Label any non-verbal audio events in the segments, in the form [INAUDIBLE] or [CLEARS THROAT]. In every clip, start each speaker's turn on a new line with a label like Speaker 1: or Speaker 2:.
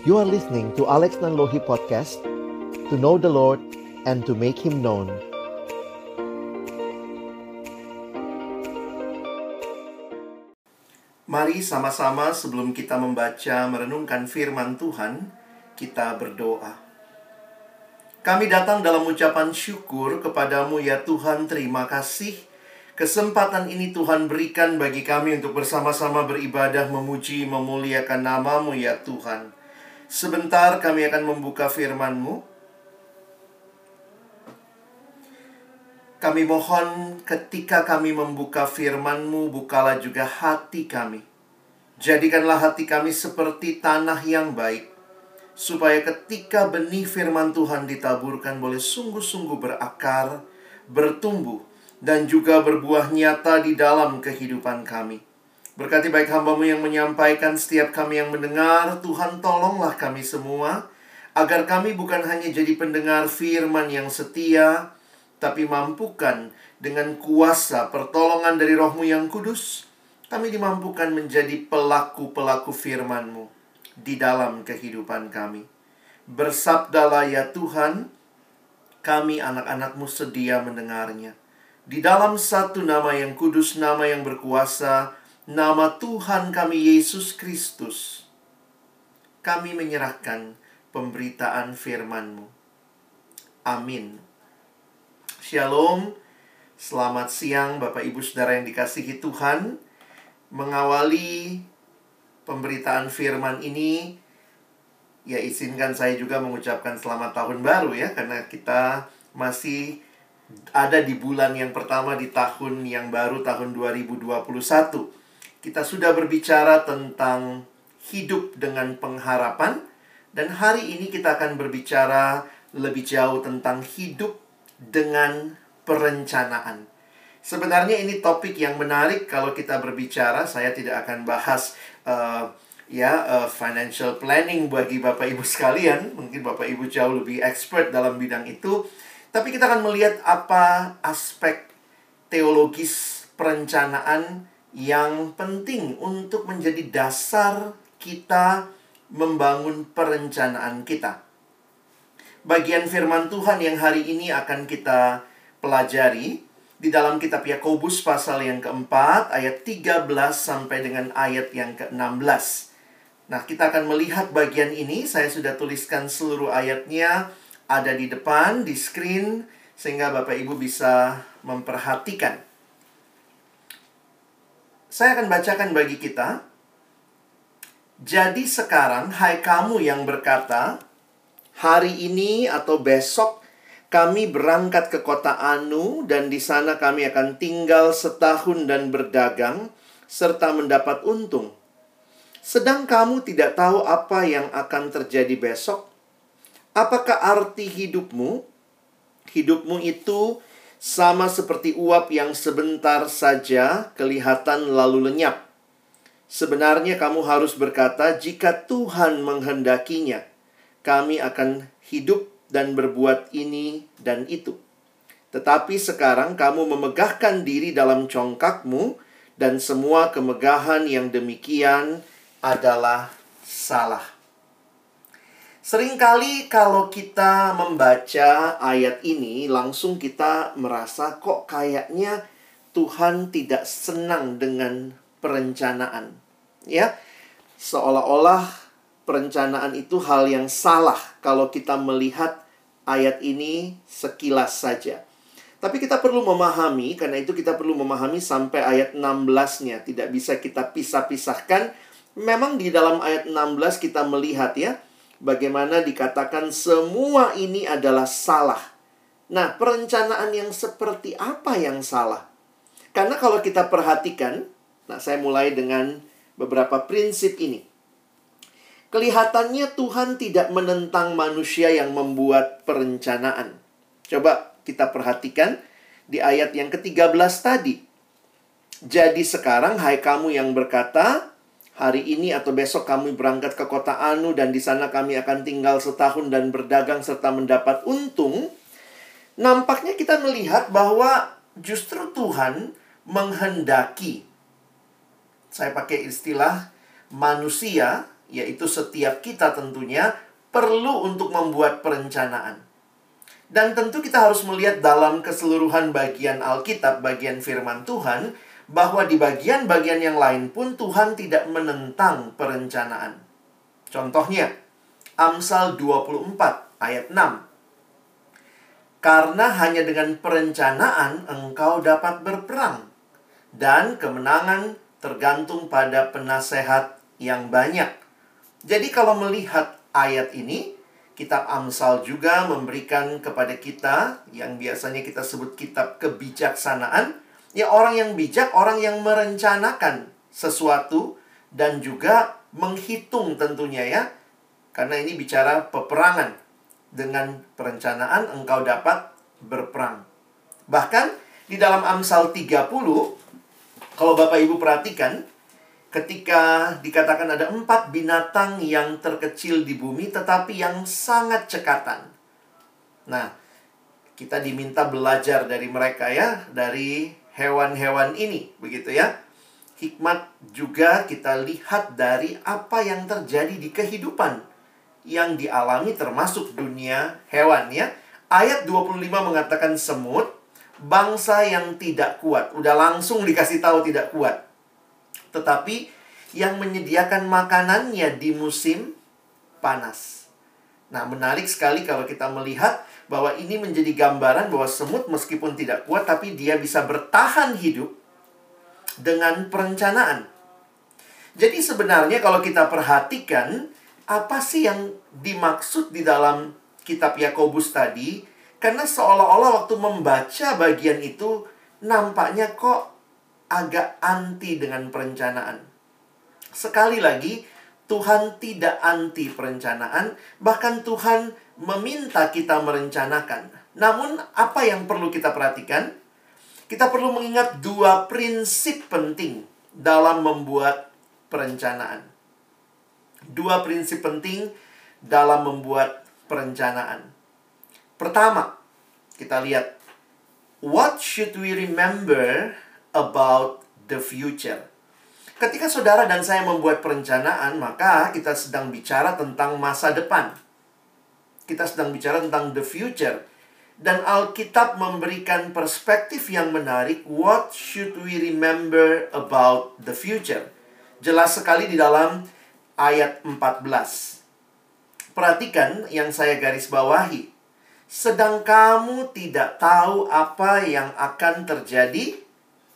Speaker 1: You are listening to Alex Nanlohi Podcast To know the Lord and to make Him known.
Speaker 2: Mari sama-sama sebelum kita membaca merenungkan firman Tuhan Kita berdoa. Kami datang dalam ucapan syukur kepadamu ya Tuhan terima kasih. Kesempatan ini Tuhan berikan bagi kami untuk bersama-sama beribadah memuji memuliakan namamu ya Tuhan Sebentar kami akan membuka firman-Mu. Kami mohon ketika kami membuka firman-Mu, bukalah juga hati kami. Jadikanlah hati kami seperti tanah yang baik, supaya ketika benih firman Tuhan ditaburkan boleh sungguh-sungguh berakar, bertumbuh, dan juga berbuah nyata di dalam kehidupan kami. Berkati baik hambamu yang menyampaikan setiap kami yang mendengar Tuhan tolonglah kami semua Agar kami bukan hanya jadi pendengar firman yang setia Tapi mampukan dengan kuasa pertolongan dari rohmu yang kudus Kami dimampukan menjadi pelaku-pelaku firmanmu Di dalam kehidupan kami. Bersabdalah ya Tuhan Kami anak-anakmu sedia mendengarnya. Di dalam satu nama yang kudus, nama yang berkuasa nama Tuhan kami Yesus Kristus, kami menyerahkan pemberitaan firman-Mu. Amin. Shalom. Selamat siang Bapak Ibu Saudara yang dikasihi Tuhan. Mengawali pemberitaan firman ini, ya izinkan saya juga mengucapkan selamat tahun baru ya, karena kita masih ada di bulan yang pertama di tahun yang baru tahun 2021 kita sudah berbicara tentang hidup dengan pengharapan dan hari ini kita akan berbicara lebih jauh tentang hidup dengan perencanaan. Sebenarnya ini topik yang menarik kalau kita berbicara. Saya tidak akan bahas uh, ya uh, financial planning bagi Bapak Ibu sekalian. Mungkin Bapak Ibu jauh lebih expert dalam bidang itu. Tapi kita akan melihat apa aspek teologis perencanaan yang penting untuk menjadi dasar kita membangun perencanaan kita. Bagian firman Tuhan yang hari ini akan kita pelajari di dalam kitab Yakobus pasal yang keempat ayat 13 sampai dengan ayat yang ke-16. Nah, kita akan melihat bagian ini. Saya sudah tuliskan seluruh ayatnya ada di depan, di screen, sehingga Bapak Ibu bisa memperhatikan. Saya akan bacakan bagi kita. Jadi sekarang, hai kamu yang berkata, hari ini atau besok kami berangkat ke kota Anu dan di sana kami akan tinggal setahun dan berdagang serta mendapat untung. Sedang kamu tidak tahu apa yang akan terjadi besok? Apakah arti hidupmu? Hidupmu itu sama seperti uap yang sebentar saja kelihatan lalu lenyap. Sebenarnya kamu harus berkata, "Jika Tuhan menghendakinya, kami akan hidup dan berbuat ini dan itu." Tetapi sekarang kamu memegahkan diri dalam congkakmu, dan semua kemegahan yang demikian adalah salah. Seringkali kalau kita membaca ayat ini langsung kita merasa kok kayaknya Tuhan tidak senang dengan perencanaan. Ya. Seolah-olah perencanaan itu hal yang salah kalau kita melihat ayat ini sekilas saja. Tapi kita perlu memahami, karena itu kita perlu memahami sampai ayat 16-nya. Tidak bisa kita pisah-pisahkan. Memang di dalam ayat 16 kita melihat ya, bagaimana dikatakan semua ini adalah salah. Nah, perencanaan yang seperti apa yang salah? Karena kalau kita perhatikan, nah saya mulai dengan beberapa prinsip ini. Kelihatannya Tuhan tidak menentang manusia yang membuat perencanaan. Coba kita perhatikan di ayat yang ke-13 tadi. Jadi sekarang hai kamu yang berkata, hari ini atau besok kami berangkat ke kota Anu dan di sana kami akan tinggal setahun dan berdagang serta mendapat untung, nampaknya kita melihat bahwa justru Tuhan menghendaki saya pakai istilah manusia yaitu setiap kita tentunya perlu untuk membuat perencanaan. Dan tentu kita harus melihat dalam keseluruhan bagian Alkitab, bagian firman Tuhan, bahwa di bagian-bagian yang lain pun Tuhan tidak menentang perencanaan. Contohnya, Amsal 24 ayat 6. Karena hanya dengan perencanaan engkau dapat berperang. Dan kemenangan tergantung pada penasehat yang banyak. Jadi kalau melihat ayat ini, kitab Amsal juga memberikan kepada kita yang biasanya kita sebut kitab kebijaksanaan, ya orang yang bijak, orang yang merencanakan sesuatu dan juga menghitung tentunya ya. Karena ini bicara peperangan. Dengan perencanaan engkau dapat berperang. Bahkan di dalam Amsal 30 kalau Bapak Ibu perhatikan ketika dikatakan ada empat binatang yang terkecil di bumi tetapi yang sangat cekatan. Nah, kita diminta belajar dari mereka ya, dari hewan-hewan ini, begitu ya. Hikmat juga kita lihat dari apa yang terjadi di kehidupan yang dialami termasuk dunia hewan ya. Ayat 25 mengatakan semut, bangsa yang tidak kuat. Udah langsung dikasih tahu tidak kuat. Tetapi yang menyediakan makanannya di musim panas. Nah, menarik sekali kalau kita melihat bahwa ini menjadi gambaran bahwa semut meskipun tidak kuat tapi dia bisa bertahan hidup dengan perencanaan. Jadi sebenarnya kalau kita perhatikan apa sih yang dimaksud di dalam kitab Yakobus tadi? Karena seolah-olah waktu membaca bagian itu nampaknya kok agak anti dengan perencanaan. Sekali lagi, Tuhan tidak anti perencanaan, bahkan Tuhan meminta kita merencanakan. Namun, apa yang perlu kita perhatikan? kita perlu mengingat dua prinsip penting dalam membuat perencanaan. Dua prinsip penting dalam membuat perencanaan. Pertama, kita lihat what should we remember about the future? Ketika saudara dan saya membuat perencanaan, maka kita sedang bicara tentang masa depan. Kita sedang bicara tentang the future. Dan Alkitab memberikan perspektif yang menarik. What should we remember about the future? Jelas sekali di dalam ayat 14. Perhatikan yang saya garis bawahi. Sedang kamu tidak tahu apa yang akan terjadi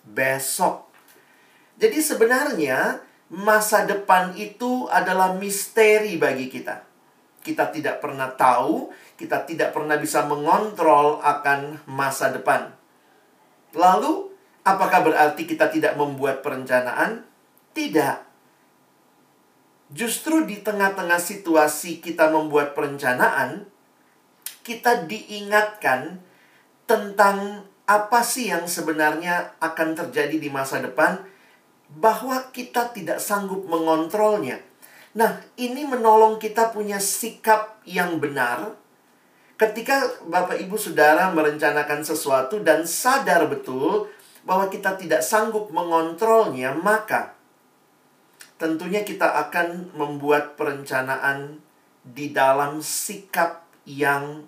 Speaker 2: besok. Jadi sebenarnya masa depan itu adalah misteri bagi kita. Kita tidak pernah tahu kita tidak pernah bisa mengontrol akan masa depan. Lalu, apakah berarti kita tidak membuat perencanaan? Tidak. Justru di tengah-tengah situasi kita membuat perencanaan, kita diingatkan tentang apa sih yang sebenarnya akan terjadi di masa depan, bahwa kita tidak sanggup mengontrolnya. Nah, ini menolong kita punya sikap yang benar Ketika Bapak Ibu Saudara merencanakan sesuatu dan sadar betul bahwa kita tidak sanggup mengontrolnya, maka tentunya kita akan membuat perencanaan di dalam sikap yang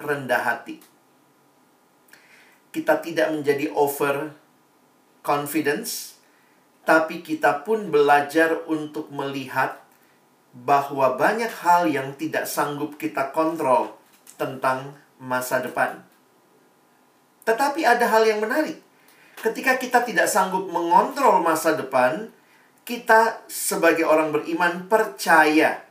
Speaker 2: rendah hati. Kita tidak menjadi over confidence, tapi kita pun belajar untuk melihat bahwa banyak hal yang tidak sanggup kita kontrol tentang masa depan. Tetapi ada hal yang menarik. Ketika kita tidak sanggup mengontrol masa depan, kita sebagai orang beriman percaya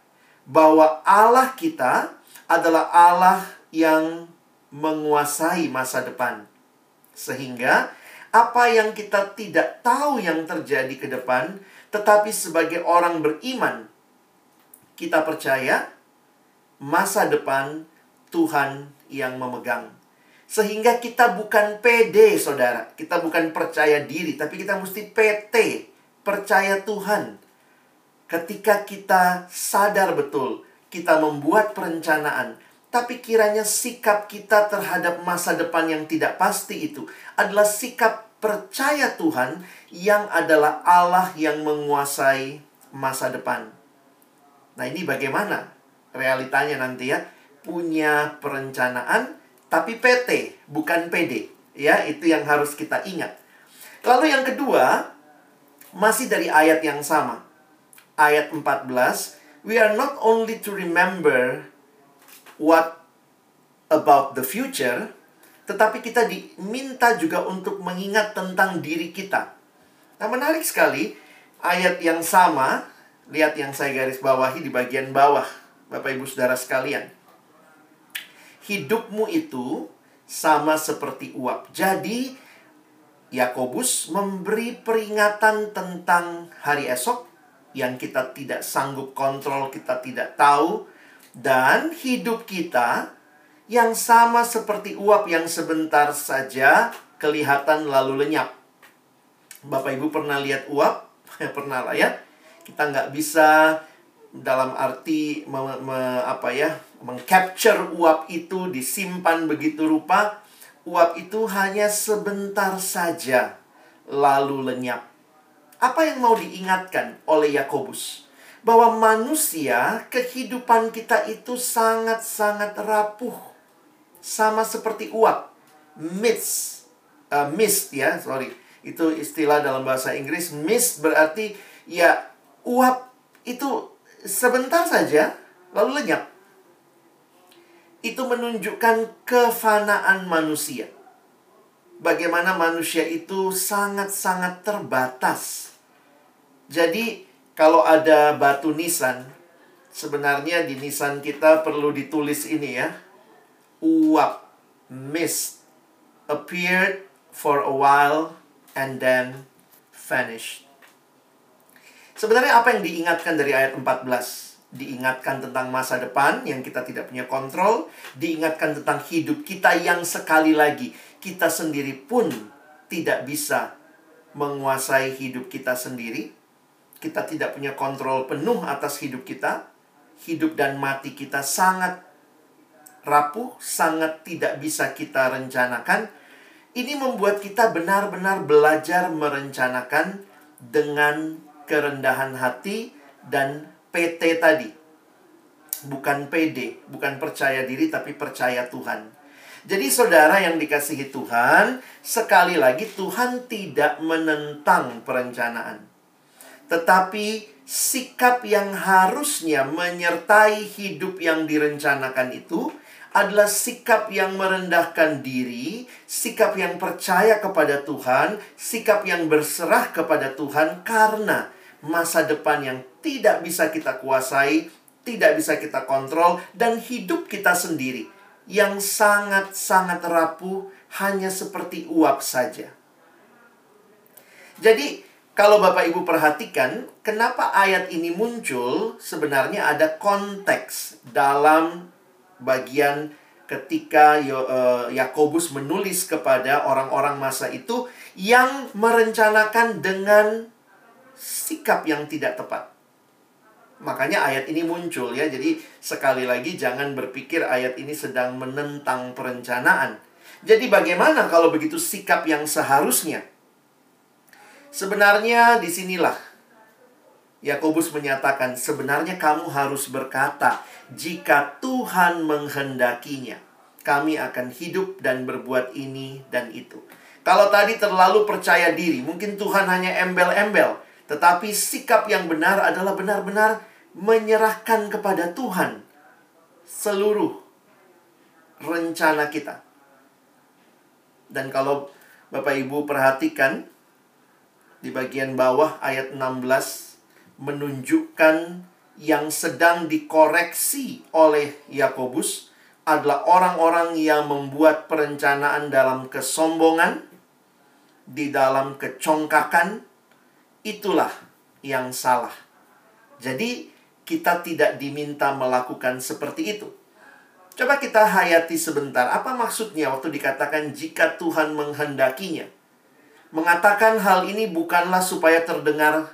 Speaker 2: bahwa Allah kita adalah Allah yang menguasai masa depan. Sehingga apa yang kita tidak tahu yang terjadi ke depan, tetapi sebagai orang beriman, kita percaya masa depan Tuhan yang memegang. Sehingga kita bukan PD, saudara. Kita bukan percaya diri, tapi kita mesti PT, percaya Tuhan. Ketika kita sadar betul, kita membuat perencanaan, tapi kiranya sikap kita terhadap masa depan yang tidak pasti itu adalah sikap percaya Tuhan yang adalah Allah yang menguasai masa depan. Nah, ini bagaimana realitanya nanti ya? Punya perencanaan tapi PT, bukan PD. Ya, itu yang harus kita ingat. Lalu yang kedua, masih dari ayat yang sama. Ayat 14, we are not only to remember what about the future, tetapi kita diminta juga untuk mengingat tentang diri kita. Nah, menarik sekali ayat yang sama, lihat yang saya garis bawahi di bagian bawah, Bapak Ibu Saudara sekalian. Hidupmu itu sama seperti uap. Jadi, Yakobus memberi peringatan tentang hari esok yang kita tidak sanggup kontrol, kita tidak tahu, dan hidup kita yang sama seperti uap yang sebentar saja kelihatan lalu lenyap. Bapak Ibu pernah lihat uap? [LAUGHS] pernah lah ya. Kita nggak bisa dalam arti me, me, apa ya mengcapture uap itu disimpan begitu rupa uap itu hanya sebentar saja lalu lenyap. Apa yang mau diingatkan oleh Yakobus? Bahwa manusia, kehidupan kita itu sangat-sangat rapuh. Sama seperti uap. Mist. Uh, mist ya, sorry. Itu istilah dalam bahasa Inggris. Mist berarti ya uap itu sebentar saja lalu lenyap itu menunjukkan kefanaan manusia. Bagaimana manusia itu sangat-sangat terbatas. Jadi, kalau ada batu nisan, sebenarnya di nisan kita perlu ditulis ini ya. Uap, mist, appeared for a while and then vanished. Sebenarnya apa yang diingatkan dari ayat 14? diingatkan tentang masa depan yang kita tidak punya kontrol, diingatkan tentang hidup kita yang sekali lagi kita sendiri pun tidak bisa menguasai hidup kita sendiri. Kita tidak punya kontrol penuh atas hidup kita. Hidup dan mati kita sangat rapuh, sangat tidak bisa kita rencanakan. Ini membuat kita benar-benar belajar merencanakan dengan kerendahan hati dan PT tadi. Bukan PD, bukan percaya diri tapi percaya Tuhan. Jadi saudara yang dikasihi Tuhan, sekali lagi Tuhan tidak menentang perencanaan. Tetapi sikap yang harusnya menyertai hidup yang direncanakan itu adalah sikap yang merendahkan diri, sikap yang percaya kepada Tuhan, sikap yang berserah kepada Tuhan karena masa depan yang tidak bisa kita kuasai, tidak bisa kita kontrol, dan hidup kita sendiri yang sangat-sangat rapuh hanya seperti uap saja. Jadi, kalau Bapak Ibu perhatikan, kenapa ayat ini muncul? Sebenarnya ada konteks dalam bagian ketika eh, Yakobus menulis kepada orang-orang masa itu yang merencanakan dengan sikap yang tidak tepat. Makanya ayat ini muncul ya. Jadi sekali lagi jangan berpikir ayat ini sedang menentang perencanaan. Jadi bagaimana kalau begitu sikap yang seharusnya? Sebenarnya di sinilah Yakobus menyatakan sebenarnya kamu harus berkata jika Tuhan menghendakinya kami akan hidup dan berbuat ini dan itu. Kalau tadi terlalu percaya diri, mungkin Tuhan hanya embel-embel. Tetapi sikap yang benar adalah benar-benar menyerahkan kepada Tuhan seluruh rencana kita. Dan kalau Bapak Ibu perhatikan di bagian bawah ayat 16 menunjukkan yang sedang dikoreksi oleh Yakobus adalah orang-orang yang membuat perencanaan dalam kesombongan, di dalam kecongkakan, itulah yang salah. Jadi, kita tidak diminta melakukan seperti itu. Coba kita hayati sebentar, apa maksudnya waktu dikatakan jika Tuhan menghendakinya? Mengatakan hal ini bukanlah supaya terdengar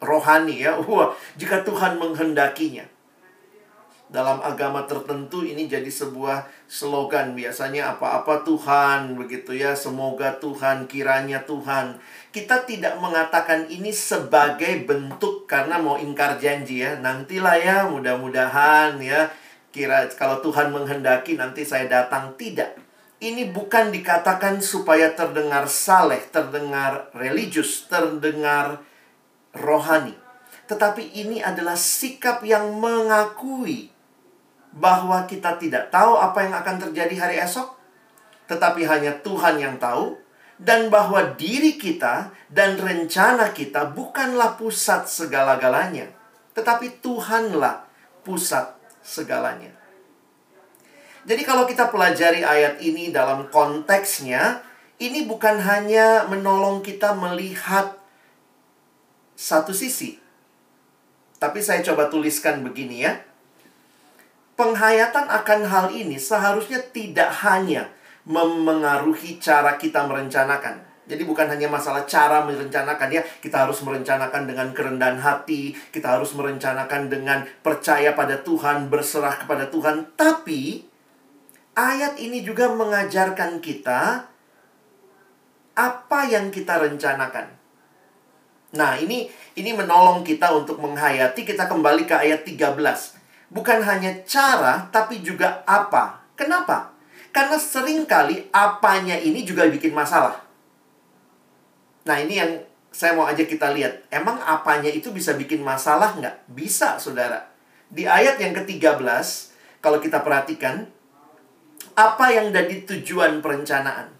Speaker 2: rohani ya. [LAUGHS] Wah, jika Tuhan menghendakinya. Dalam agama tertentu ini jadi sebuah slogan. Biasanya apa-apa Tuhan begitu ya. Semoga Tuhan kiranya Tuhan. Kita tidak mengatakan ini sebagai bentuk karena mau ingkar janji ya. Nantilah ya mudah-mudahan ya. Kira kalau Tuhan menghendaki nanti saya datang. Tidak. Ini bukan dikatakan supaya terdengar saleh terdengar religius terdengar rohani. Tetapi ini adalah sikap yang mengakui bahwa kita tidak tahu apa yang akan terjadi hari esok, tetapi hanya Tuhan yang tahu, dan bahwa diri kita dan rencana kita bukanlah pusat segala-galanya, tetapi Tuhanlah pusat segalanya. Jadi, kalau kita pelajari ayat ini dalam konteksnya, ini bukan hanya menolong kita melihat satu sisi, tapi saya coba tuliskan begini ya penghayatan akan hal ini seharusnya tidak hanya memengaruhi cara kita merencanakan. Jadi bukan hanya masalah cara merencanakan ya, kita harus merencanakan dengan kerendahan hati, kita harus merencanakan dengan percaya pada Tuhan, berserah kepada Tuhan, tapi ayat ini juga mengajarkan kita apa yang kita rencanakan. Nah, ini ini menolong kita untuk menghayati kita kembali ke ayat 13 bukan hanya cara, tapi juga apa. Kenapa? Karena sering kali apanya ini juga bikin masalah. Nah, ini yang saya mau aja kita lihat. Emang apanya itu bisa bikin masalah nggak? Bisa, saudara. Di ayat yang ke-13, kalau kita perhatikan, apa yang jadi tujuan perencanaan?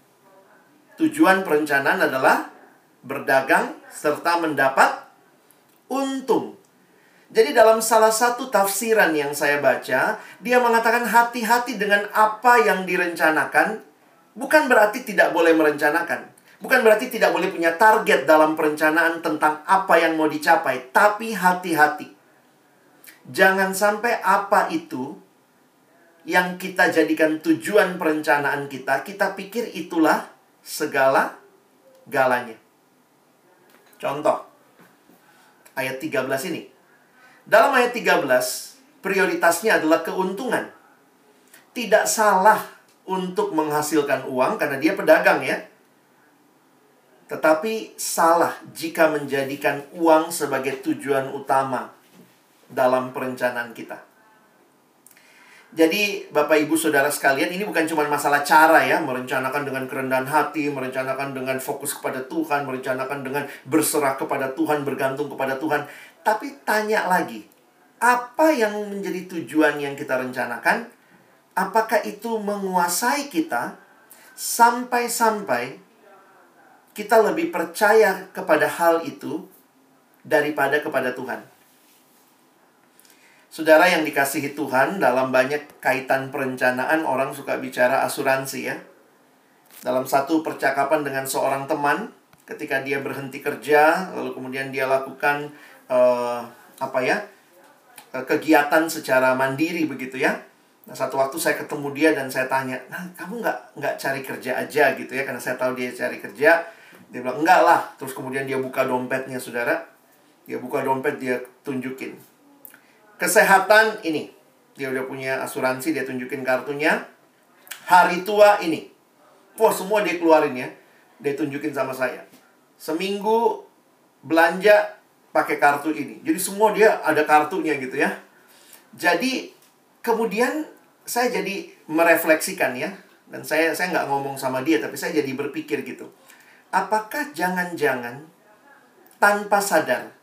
Speaker 2: Tujuan perencanaan adalah berdagang serta mendapat untung. Jadi dalam salah satu tafsiran yang saya baca, dia mengatakan hati-hati dengan apa yang direncanakan, bukan berarti tidak boleh merencanakan. Bukan berarti tidak boleh punya target dalam perencanaan tentang apa yang mau dicapai, tapi hati-hati. Jangan sampai apa itu yang kita jadikan tujuan perencanaan kita, kita pikir itulah segala galanya. Contoh, ayat 13 ini. Dalam ayat 13, prioritasnya adalah keuntungan. Tidak salah untuk menghasilkan uang karena dia pedagang ya. Tetapi salah jika menjadikan uang sebagai tujuan utama dalam perencanaan kita. Jadi Bapak Ibu Saudara sekalian ini bukan cuma masalah cara ya Merencanakan dengan kerendahan hati Merencanakan dengan fokus kepada Tuhan Merencanakan dengan berserah kepada Tuhan Bergantung kepada Tuhan tapi tanya lagi, apa yang menjadi tujuan yang kita rencanakan? Apakah itu menguasai kita sampai-sampai kita lebih percaya kepada hal itu daripada kepada Tuhan? Saudara yang dikasihi Tuhan, dalam banyak kaitan perencanaan orang suka bicara asuransi ya. Dalam satu percakapan dengan seorang teman, ketika dia berhenti kerja, lalu kemudian dia lakukan uh, apa ya uh, kegiatan secara mandiri begitu ya. Nah satu waktu saya ketemu dia dan saya tanya, nah kamu nggak nggak cari kerja aja gitu ya karena saya tahu dia cari kerja. Dia bilang enggak lah. Terus kemudian dia buka dompetnya saudara. Dia buka dompet dia tunjukin. Kesehatan ini dia udah punya asuransi dia tunjukin kartunya. Hari tua ini, wah semua dia keluarin ya. Dia tunjukin sama saya. Seminggu belanja pakai kartu ini. Jadi semua dia ada kartunya gitu ya. Jadi kemudian saya jadi merefleksikan ya. Dan saya saya nggak ngomong sama dia tapi saya jadi berpikir gitu. Apakah jangan-jangan tanpa sadar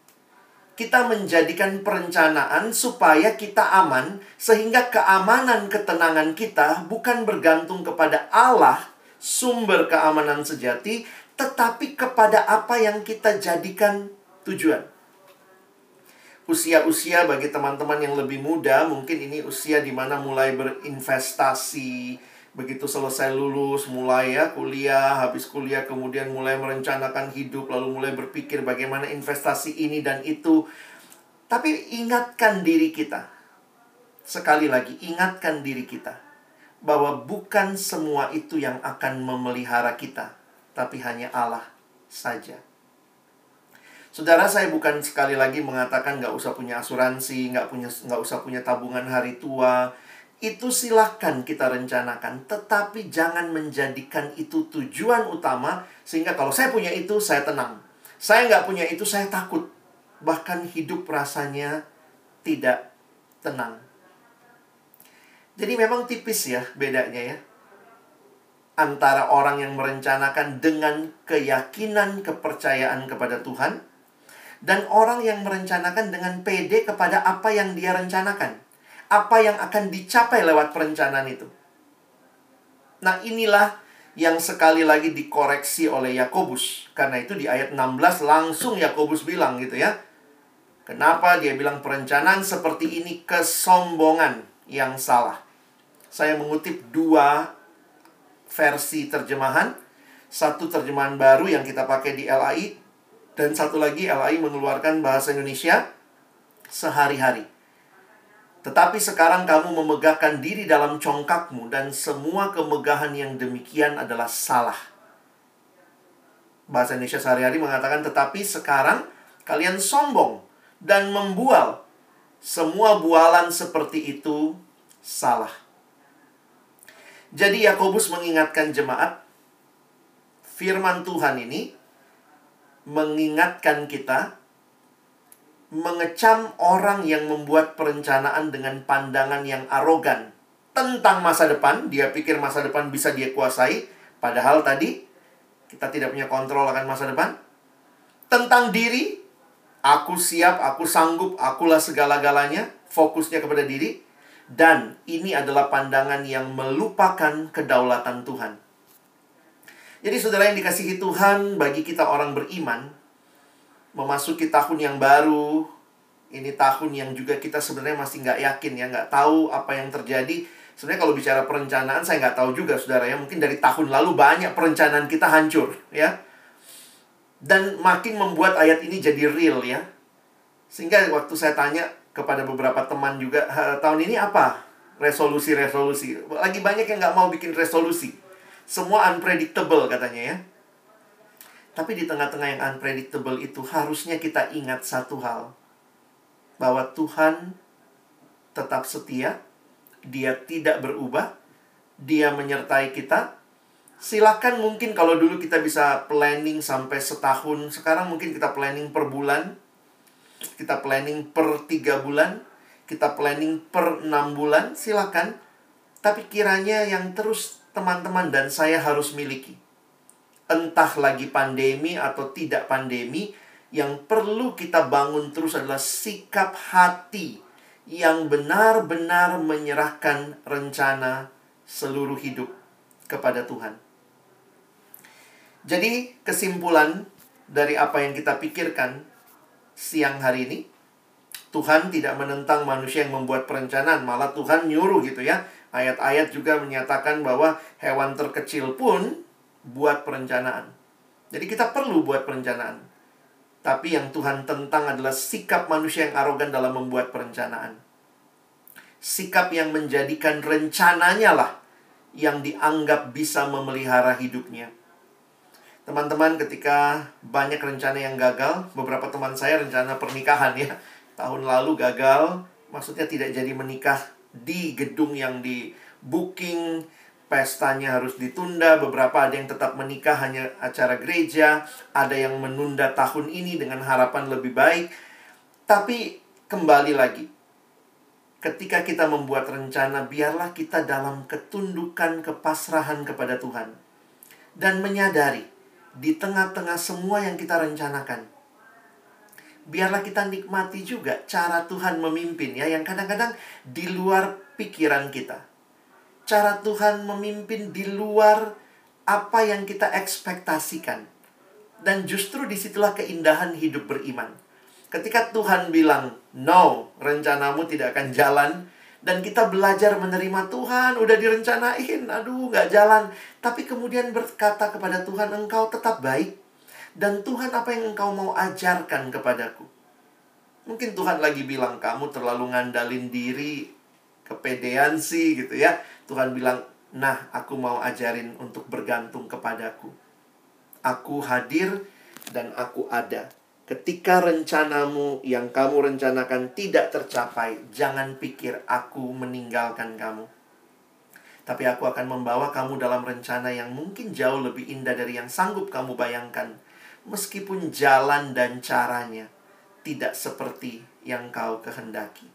Speaker 2: kita menjadikan perencanaan supaya kita aman sehingga keamanan ketenangan kita bukan bergantung kepada Allah sumber keamanan sejati tetapi kepada apa yang kita jadikan tujuan usia-usia bagi teman-teman yang lebih muda mungkin ini usia di mana mulai berinvestasi begitu selesai lulus mulai ya kuliah habis kuliah kemudian mulai merencanakan hidup lalu mulai berpikir bagaimana investasi ini dan itu. Tapi ingatkan diri kita sekali lagi ingatkan diri kita bahwa bukan semua itu yang akan memelihara kita tapi hanya Allah saja Saudara saya bukan sekali lagi mengatakan nggak usah punya asuransi, nggak punya nggak usah punya tabungan hari tua. Itu silahkan kita rencanakan, tetapi jangan menjadikan itu tujuan utama sehingga kalau saya punya itu saya tenang. Saya nggak punya itu saya takut. Bahkan hidup rasanya tidak tenang. Jadi memang tipis ya bedanya ya antara orang yang merencanakan dengan keyakinan kepercayaan kepada Tuhan dan orang yang merencanakan dengan pede kepada apa yang dia rencanakan. Apa yang akan dicapai lewat perencanaan itu. Nah, inilah yang sekali lagi dikoreksi oleh Yakobus. Karena itu di ayat 16 langsung Yakobus bilang gitu ya. Kenapa dia bilang perencanaan seperti ini kesombongan yang salah. Saya mengutip dua versi terjemahan. Satu terjemahan baru yang kita pakai di LAI dan satu lagi LAI mengeluarkan bahasa Indonesia sehari-hari. Tetapi sekarang kamu memegahkan diri dalam congkakmu dan semua kemegahan yang demikian adalah salah. Bahasa Indonesia sehari-hari mengatakan tetapi sekarang kalian sombong dan membual. Semua bualan seperti itu salah. Jadi Yakobus mengingatkan jemaat firman Tuhan ini mengingatkan kita mengecam orang yang membuat perencanaan dengan pandangan yang arogan tentang masa depan. Dia pikir masa depan bisa dia kuasai, padahal tadi kita tidak punya kontrol akan masa depan. Tentang diri, aku siap, aku sanggup, akulah segala-galanya, fokusnya kepada diri. Dan ini adalah pandangan yang melupakan kedaulatan Tuhan. Jadi saudara yang dikasihi Tuhan, bagi kita orang beriman, memasuki tahun yang baru, ini tahun yang juga kita sebenarnya masih nggak yakin ya, nggak tahu apa yang terjadi. Sebenarnya kalau bicara perencanaan, saya nggak tahu juga saudara ya. Mungkin dari tahun lalu banyak perencanaan kita hancur ya. Dan makin membuat ayat ini jadi real ya. Sehingga waktu saya tanya kepada beberapa teman juga, tahun ini apa resolusi-resolusi? Lagi banyak yang nggak mau bikin resolusi semua unpredictable katanya ya. Tapi di tengah-tengah yang unpredictable itu harusnya kita ingat satu hal. Bahwa Tuhan tetap setia, dia tidak berubah, dia menyertai kita. Silakan mungkin kalau dulu kita bisa planning sampai setahun, sekarang mungkin kita planning per bulan, kita planning per tiga bulan, kita planning per enam bulan, silakan. Tapi kiranya yang terus teman-teman dan saya harus miliki. Entah lagi pandemi atau tidak pandemi, yang perlu kita bangun terus adalah sikap hati yang benar-benar menyerahkan rencana seluruh hidup kepada Tuhan. Jadi, kesimpulan dari apa yang kita pikirkan siang hari ini, Tuhan tidak menentang manusia yang membuat perencanaan, malah Tuhan nyuruh gitu ya. Ayat-ayat juga menyatakan bahwa hewan terkecil pun buat perencanaan. Jadi kita perlu buat perencanaan. Tapi yang Tuhan tentang adalah sikap manusia yang arogan dalam membuat perencanaan. Sikap yang menjadikan rencananya lah yang dianggap bisa memelihara hidupnya. Teman-teman, ketika banyak rencana yang gagal, beberapa teman saya rencana pernikahan ya, tahun lalu gagal, maksudnya tidak jadi menikah di gedung yang di booking pestanya harus ditunda beberapa ada yang tetap menikah hanya acara gereja ada yang menunda tahun ini dengan harapan lebih baik. Tapi kembali lagi ketika kita membuat rencana biarlah kita dalam ketundukan kepasrahan kepada Tuhan. Dan menyadari di tengah-tengah semua yang kita rencanakan biarlah kita nikmati juga cara Tuhan memimpin ya yang kadang-kadang di luar pikiran kita. Cara Tuhan memimpin di luar apa yang kita ekspektasikan. Dan justru di situlah keindahan hidup beriman. Ketika Tuhan bilang, no, rencanamu tidak akan jalan. Dan kita belajar menerima Tuhan, udah direncanain, aduh gak jalan. Tapi kemudian berkata kepada Tuhan, engkau tetap baik dan Tuhan apa yang engkau mau ajarkan kepadaku? Mungkin Tuhan lagi bilang kamu terlalu ngandalin diri, kepedean sih gitu ya. Tuhan bilang, nah aku mau ajarin untuk bergantung kepadaku. Aku hadir dan aku ada. Ketika rencanamu yang kamu rencanakan tidak tercapai, jangan pikir aku meninggalkan kamu. Tapi aku akan membawa kamu dalam rencana yang mungkin jauh lebih indah dari yang sanggup kamu bayangkan. Meskipun jalan dan caranya tidak seperti yang kau kehendaki.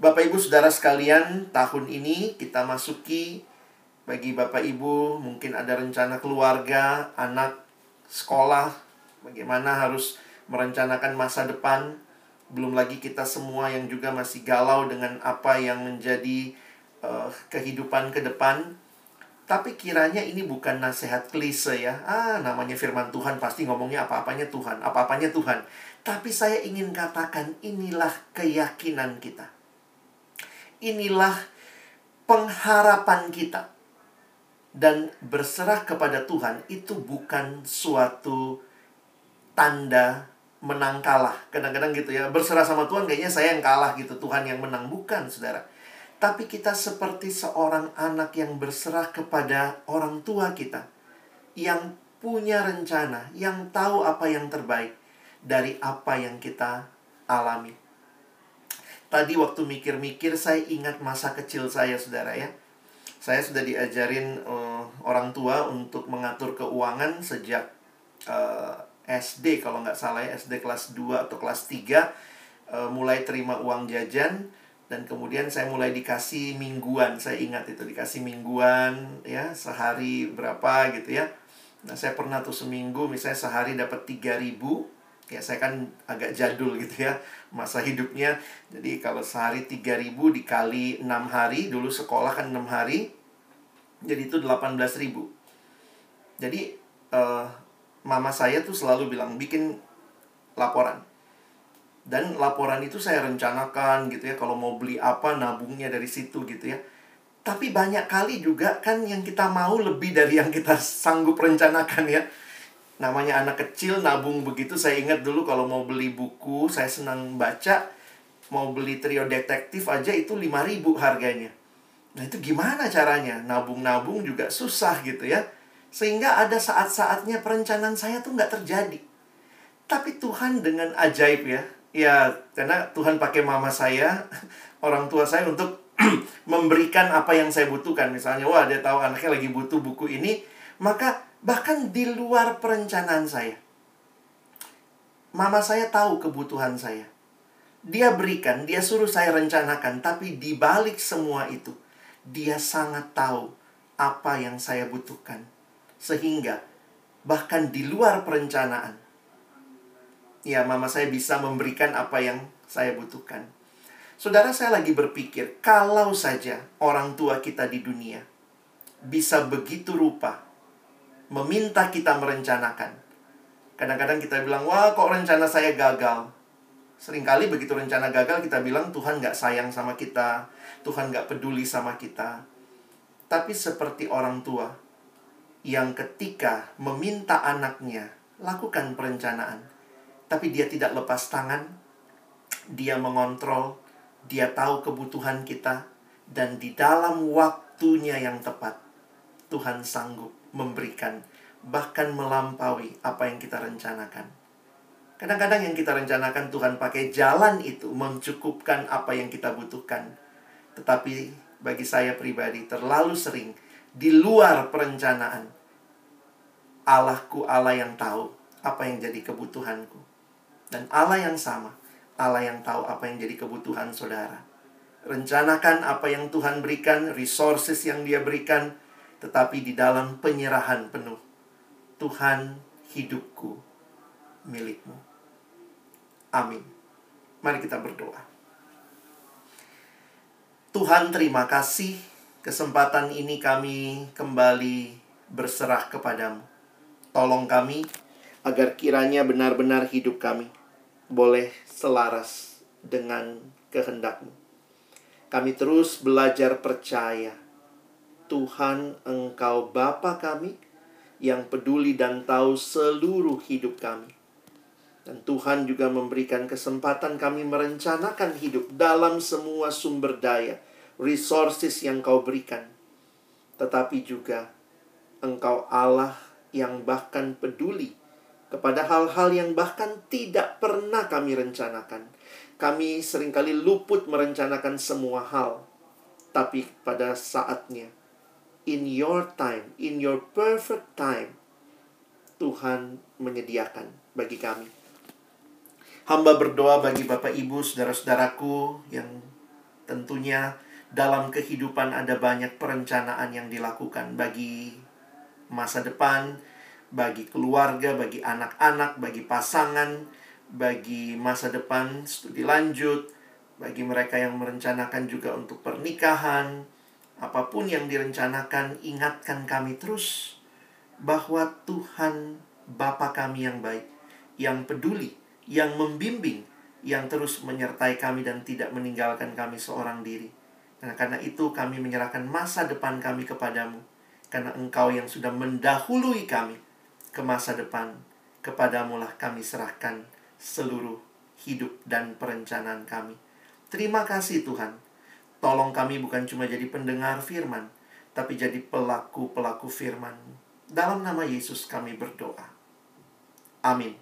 Speaker 2: Bapak Ibu Saudara sekalian, tahun ini kita masuki bagi Bapak Ibu mungkin ada rencana keluarga, anak, sekolah, bagaimana harus merencanakan masa depan. Belum lagi kita semua yang juga masih galau dengan apa yang menjadi uh, kehidupan ke depan. Tapi kiranya ini bukan nasihat klise ya. Ah, namanya firman Tuhan pasti ngomongnya apa-apanya Tuhan, apa-apanya Tuhan. Tapi saya ingin katakan inilah keyakinan kita. Inilah pengharapan kita. Dan berserah kepada Tuhan itu bukan suatu tanda menang kalah. Kadang-kadang gitu ya, berserah sama Tuhan kayaknya saya yang kalah gitu, Tuhan yang menang. Bukan, saudara. Tapi kita seperti seorang anak yang berserah kepada orang tua kita. Yang punya rencana, yang tahu apa yang terbaik dari apa yang kita alami. Tadi waktu mikir-mikir saya ingat masa kecil saya, saudara ya. Saya sudah diajarin uh, orang tua untuk mengatur keuangan sejak uh, SD kalau nggak salah ya SD kelas 2 atau kelas 3 uh, eh, mulai terima uang jajan dan kemudian saya mulai dikasih mingguan saya ingat itu dikasih mingguan ya sehari berapa gitu ya. Nah saya pernah tuh seminggu misalnya sehari dapat 3000 ya saya kan agak jadul gitu ya masa hidupnya. Jadi kalau sehari 3000 dikali 6 hari dulu sekolah kan 6 hari jadi itu 18000 jadi uh, mama saya tuh selalu bilang bikin laporan. Dan laporan itu saya rencanakan gitu ya kalau mau beli apa nabungnya dari situ gitu ya. Tapi banyak kali juga kan yang kita mau lebih dari yang kita sanggup rencanakan ya. Namanya anak kecil nabung begitu saya ingat dulu kalau mau beli buku saya senang baca mau beli trio detektif aja itu 5000 harganya. Nah itu gimana caranya? Nabung-nabung juga susah gitu ya sehingga ada saat-saatnya perencanaan saya tuh nggak terjadi. Tapi Tuhan dengan ajaib ya. Ya, karena Tuhan pakai mama saya, [LAUGHS] orang tua saya untuk [CLEARS THROAT] memberikan apa yang saya butuhkan. Misalnya, wah dia tahu anaknya lagi butuh buku ini, maka bahkan di luar perencanaan saya. Mama saya tahu kebutuhan saya. Dia berikan, dia suruh saya rencanakan, tapi di balik semua itu, dia sangat tahu apa yang saya butuhkan sehingga bahkan di luar perencanaan, ya mama saya bisa memberikan apa yang saya butuhkan. Saudara saya lagi berpikir, kalau saja orang tua kita di dunia bisa begitu rupa meminta kita merencanakan. Kadang-kadang kita bilang, wah kok rencana saya gagal. Seringkali begitu rencana gagal kita bilang Tuhan gak sayang sama kita, Tuhan gak peduli sama kita. Tapi seperti orang tua, yang ketika meminta anaknya lakukan perencanaan, tapi dia tidak lepas tangan, dia mengontrol, dia tahu kebutuhan kita, dan di dalam waktunya yang tepat, Tuhan sanggup memberikan, bahkan melampaui apa yang kita rencanakan. Kadang-kadang yang kita rencanakan Tuhan pakai jalan itu mencukupkan apa yang kita butuhkan. Tetapi bagi saya pribadi terlalu sering di luar perencanaan. Allahku Allah yang tahu apa yang jadi kebutuhanku. Dan Allah yang sama, Allah yang tahu apa yang jadi kebutuhan saudara. Rencanakan apa yang Tuhan berikan, resources yang dia berikan, tetapi di dalam penyerahan penuh. Tuhan hidupku milikmu. Amin. Mari kita berdoa. Tuhan terima kasih Kesempatan ini kami kembali berserah kepadamu. Tolong kami agar kiranya benar-benar hidup kami boleh selaras dengan kehendakmu. Kami terus belajar percaya Tuhan engkau Bapa kami yang peduli dan tahu seluruh hidup kami. Dan Tuhan juga memberikan kesempatan kami merencanakan hidup dalam semua sumber daya resources yang kau berikan, tetapi juga Engkau Allah yang bahkan peduli kepada hal-hal yang bahkan tidak pernah kami rencanakan. Kami sering kali luput merencanakan semua hal, tapi pada saatnya, in your time, in your perfect time, Tuhan menyediakan bagi kami. Hamba berdoa bagi Bapak Ibu, saudara-saudaraku yang tentunya dalam kehidupan ada banyak perencanaan yang dilakukan bagi masa depan, bagi keluarga, bagi anak-anak, bagi pasangan, bagi masa depan studi lanjut, bagi mereka yang merencanakan juga untuk pernikahan, apa pun yang direncanakan, ingatkan kami terus bahwa Tuhan Bapa kami yang baik, yang peduli, yang membimbing, yang terus menyertai kami dan tidak meninggalkan kami seorang diri. Nah, karena itu kami menyerahkan masa depan kami kepadamu. Karena engkau yang sudah mendahului kami ke masa depan. Kepadamulah kami serahkan seluruh hidup dan perencanaan kami. Terima kasih Tuhan. Tolong kami bukan cuma jadi pendengar firman, tapi jadi pelaku-pelaku firman. Dalam nama Yesus kami berdoa. Amin.